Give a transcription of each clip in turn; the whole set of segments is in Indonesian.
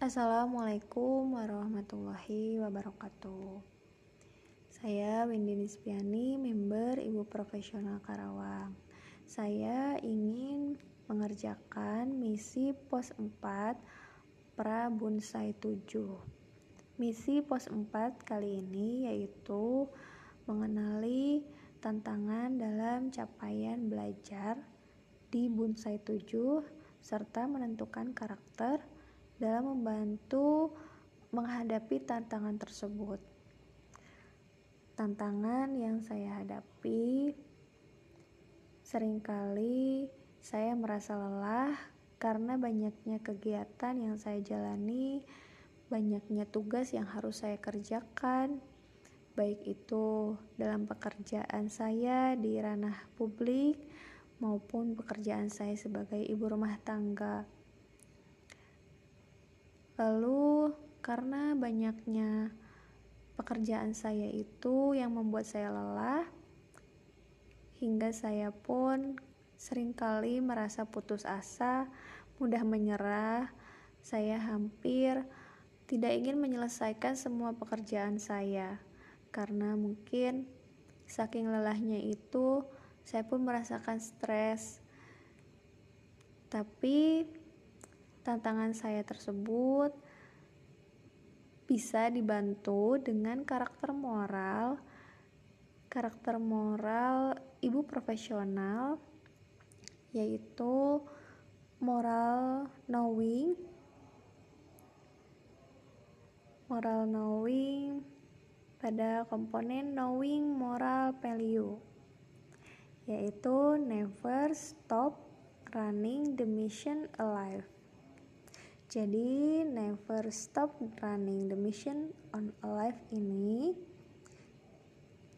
Assalamualaikum warahmatullahi wabarakatuh. Saya Windy Nispiani, member Ibu Profesional Karawang. Saya ingin mengerjakan misi pos 4 pra Bunsai 7. Misi pos 4 kali ini yaitu mengenali tantangan dalam capaian belajar di Bunsai 7 serta menentukan karakter dalam membantu menghadapi tantangan tersebut. Tantangan yang saya hadapi sering kali saya merasa lelah karena banyaknya kegiatan yang saya jalani, banyaknya tugas yang harus saya kerjakan, baik itu dalam pekerjaan saya di ranah publik maupun pekerjaan saya sebagai ibu rumah tangga. Lalu, karena banyaknya pekerjaan saya itu yang membuat saya lelah, hingga saya pun sering kali merasa putus asa, mudah menyerah. Saya hampir tidak ingin menyelesaikan semua pekerjaan saya karena mungkin saking lelahnya itu saya pun merasakan stres. Tapi tantangan saya tersebut bisa dibantu dengan karakter moral. Karakter moral ibu profesional yaitu moral knowing. Moral knowing pada komponen knowing moral value yaitu never stop running the mission alive jadi never stop running the mission on alive ini.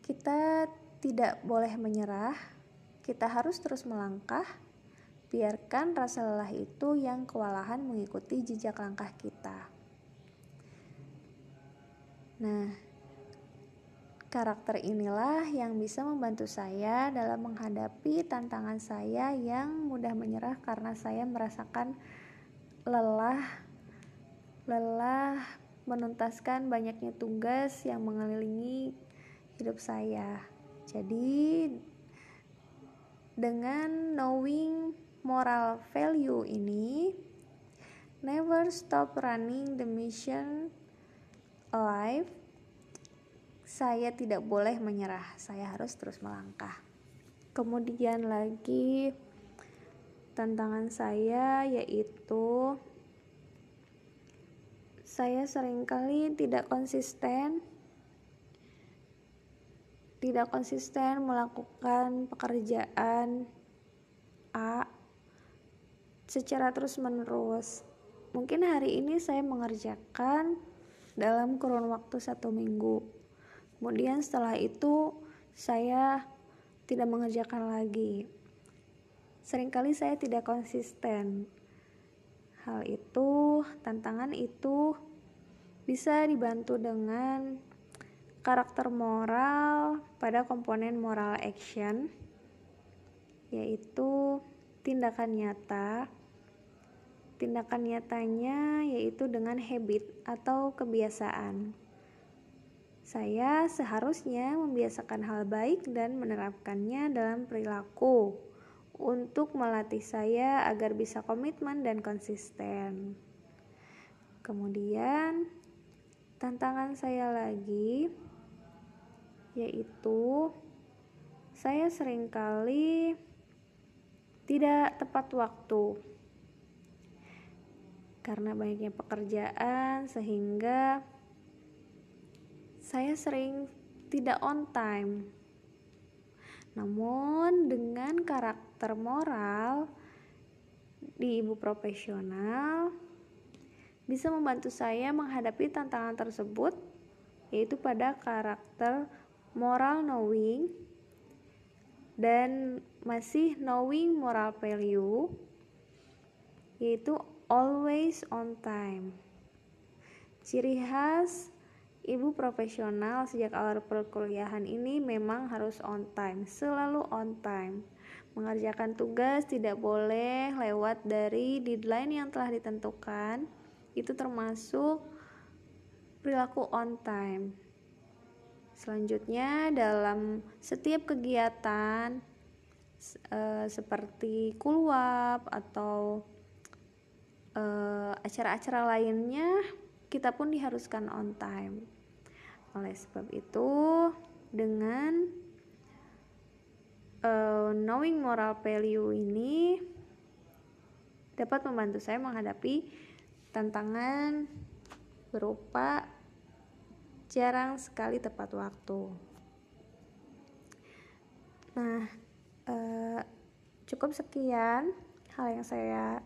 Kita tidak boleh menyerah. Kita harus terus melangkah. Biarkan rasa lelah itu yang kewalahan mengikuti jejak langkah kita. Nah, karakter inilah yang bisa membantu saya dalam menghadapi tantangan saya yang mudah menyerah karena saya merasakan lelah, lelah menuntaskan banyaknya tugas yang mengelilingi hidup saya. Jadi, dengan knowing moral value ini never stop running the mission alive saya tidak boleh menyerah saya harus terus melangkah kemudian lagi tantangan saya yaitu saya sering kali tidak konsisten tidak konsisten melakukan pekerjaan A secara terus-menerus. Mungkin hari ini saya mengerjakan dalam kurun waktu satu minggu. Kemudian setelah itu saya tidak mengerjakan lagi. Seringkali saya tidak konsisten. Hal itu, tantangan itu bisa dibantu dengan karakter moral pada komponen moral action, yaitu tindakan nyata Tindakan nyatanya yaitu dengan habit atau kebiasaan. Saya seharusnya membiasakan hal baik dan menerapkannya dalam perilaku untuk melatih saya agar bisa komitmen dan konsisten. Kemudian, tantangan saya lagi yaitu saya sering kali tidak tepat waktu karena banyaknya pekerjaan sehingga saya sering tidak on time. Namun dengan karakter moral di ibu profesional bisa membantu saya menghadapi tantangan tersebut yaitu pada karakter moral knowing dan masih knowing moral value yaitu always on time. Ciri khas ibu profesional sejak awal perkuliahan ini memang harus on time, selalu on time. Mengerjakan tugas tidak boleh lewat dari deadline yang telah ditentukan itu termasuk perilaku on time. Selanjutnya, dalam setiap kegiatan uh, seperti kulwap atau uh, acara-acara lainnya, kita pun diharuskan on time. Oleh sebab itu, dengan uh, knowing moral value ini dapat membantu saya menghadapi tantangan berupa jarang sekali tepat waktu. Nah, eh, cukup sekian hal yang saya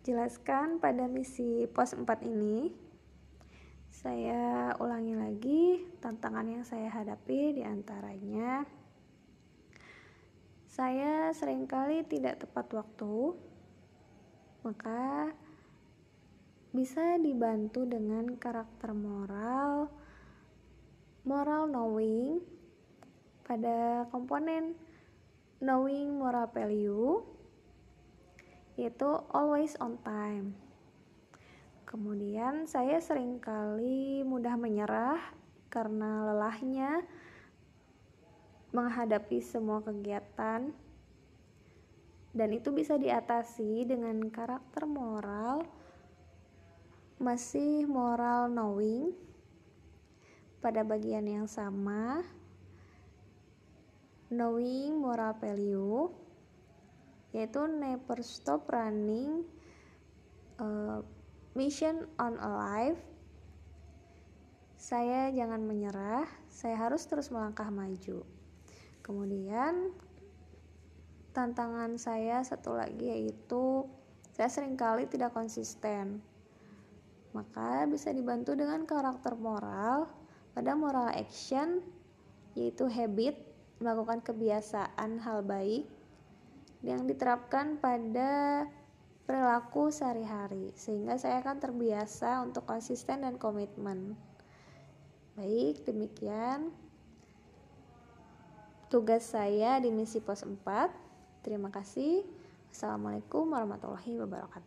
jelaskan pada misi pos 4 ini. Saya ulangi lagi tantangan yang saya hadapi di antaranya saya sering kali tidak tepat waktu, maka bisa dibantu dengan karakter moral moral knowing pada komponen knowing moral value yaitu always on time kemudian saya sering kali mudah menyerah karena lelahnya menghadapi semua kegiatan. Dan itu bisa diatasi dengan karakter moral. Masih moral knowing pada bagian yang sama. Knowing moral value yaitu never stop running uh, mission on a life saya jangan menyerah saya harus terus melangkah maju. Kemudian tantangan saya satu lagi yaitu saya sering kali tidak konsisten. Maka bisa dibantu dengan karakter moral pada moral action yaitu habit melakukan kebiasaan hal baik yang diterapkan pada perilaku sehari-hari sehingga saya akan terbiasa untuk konsisten dan komitmen. Baik, demikian tugas saya di misi pos 4. Terima kasih. Assalamualaikum warahmatullahi wabarakatuh.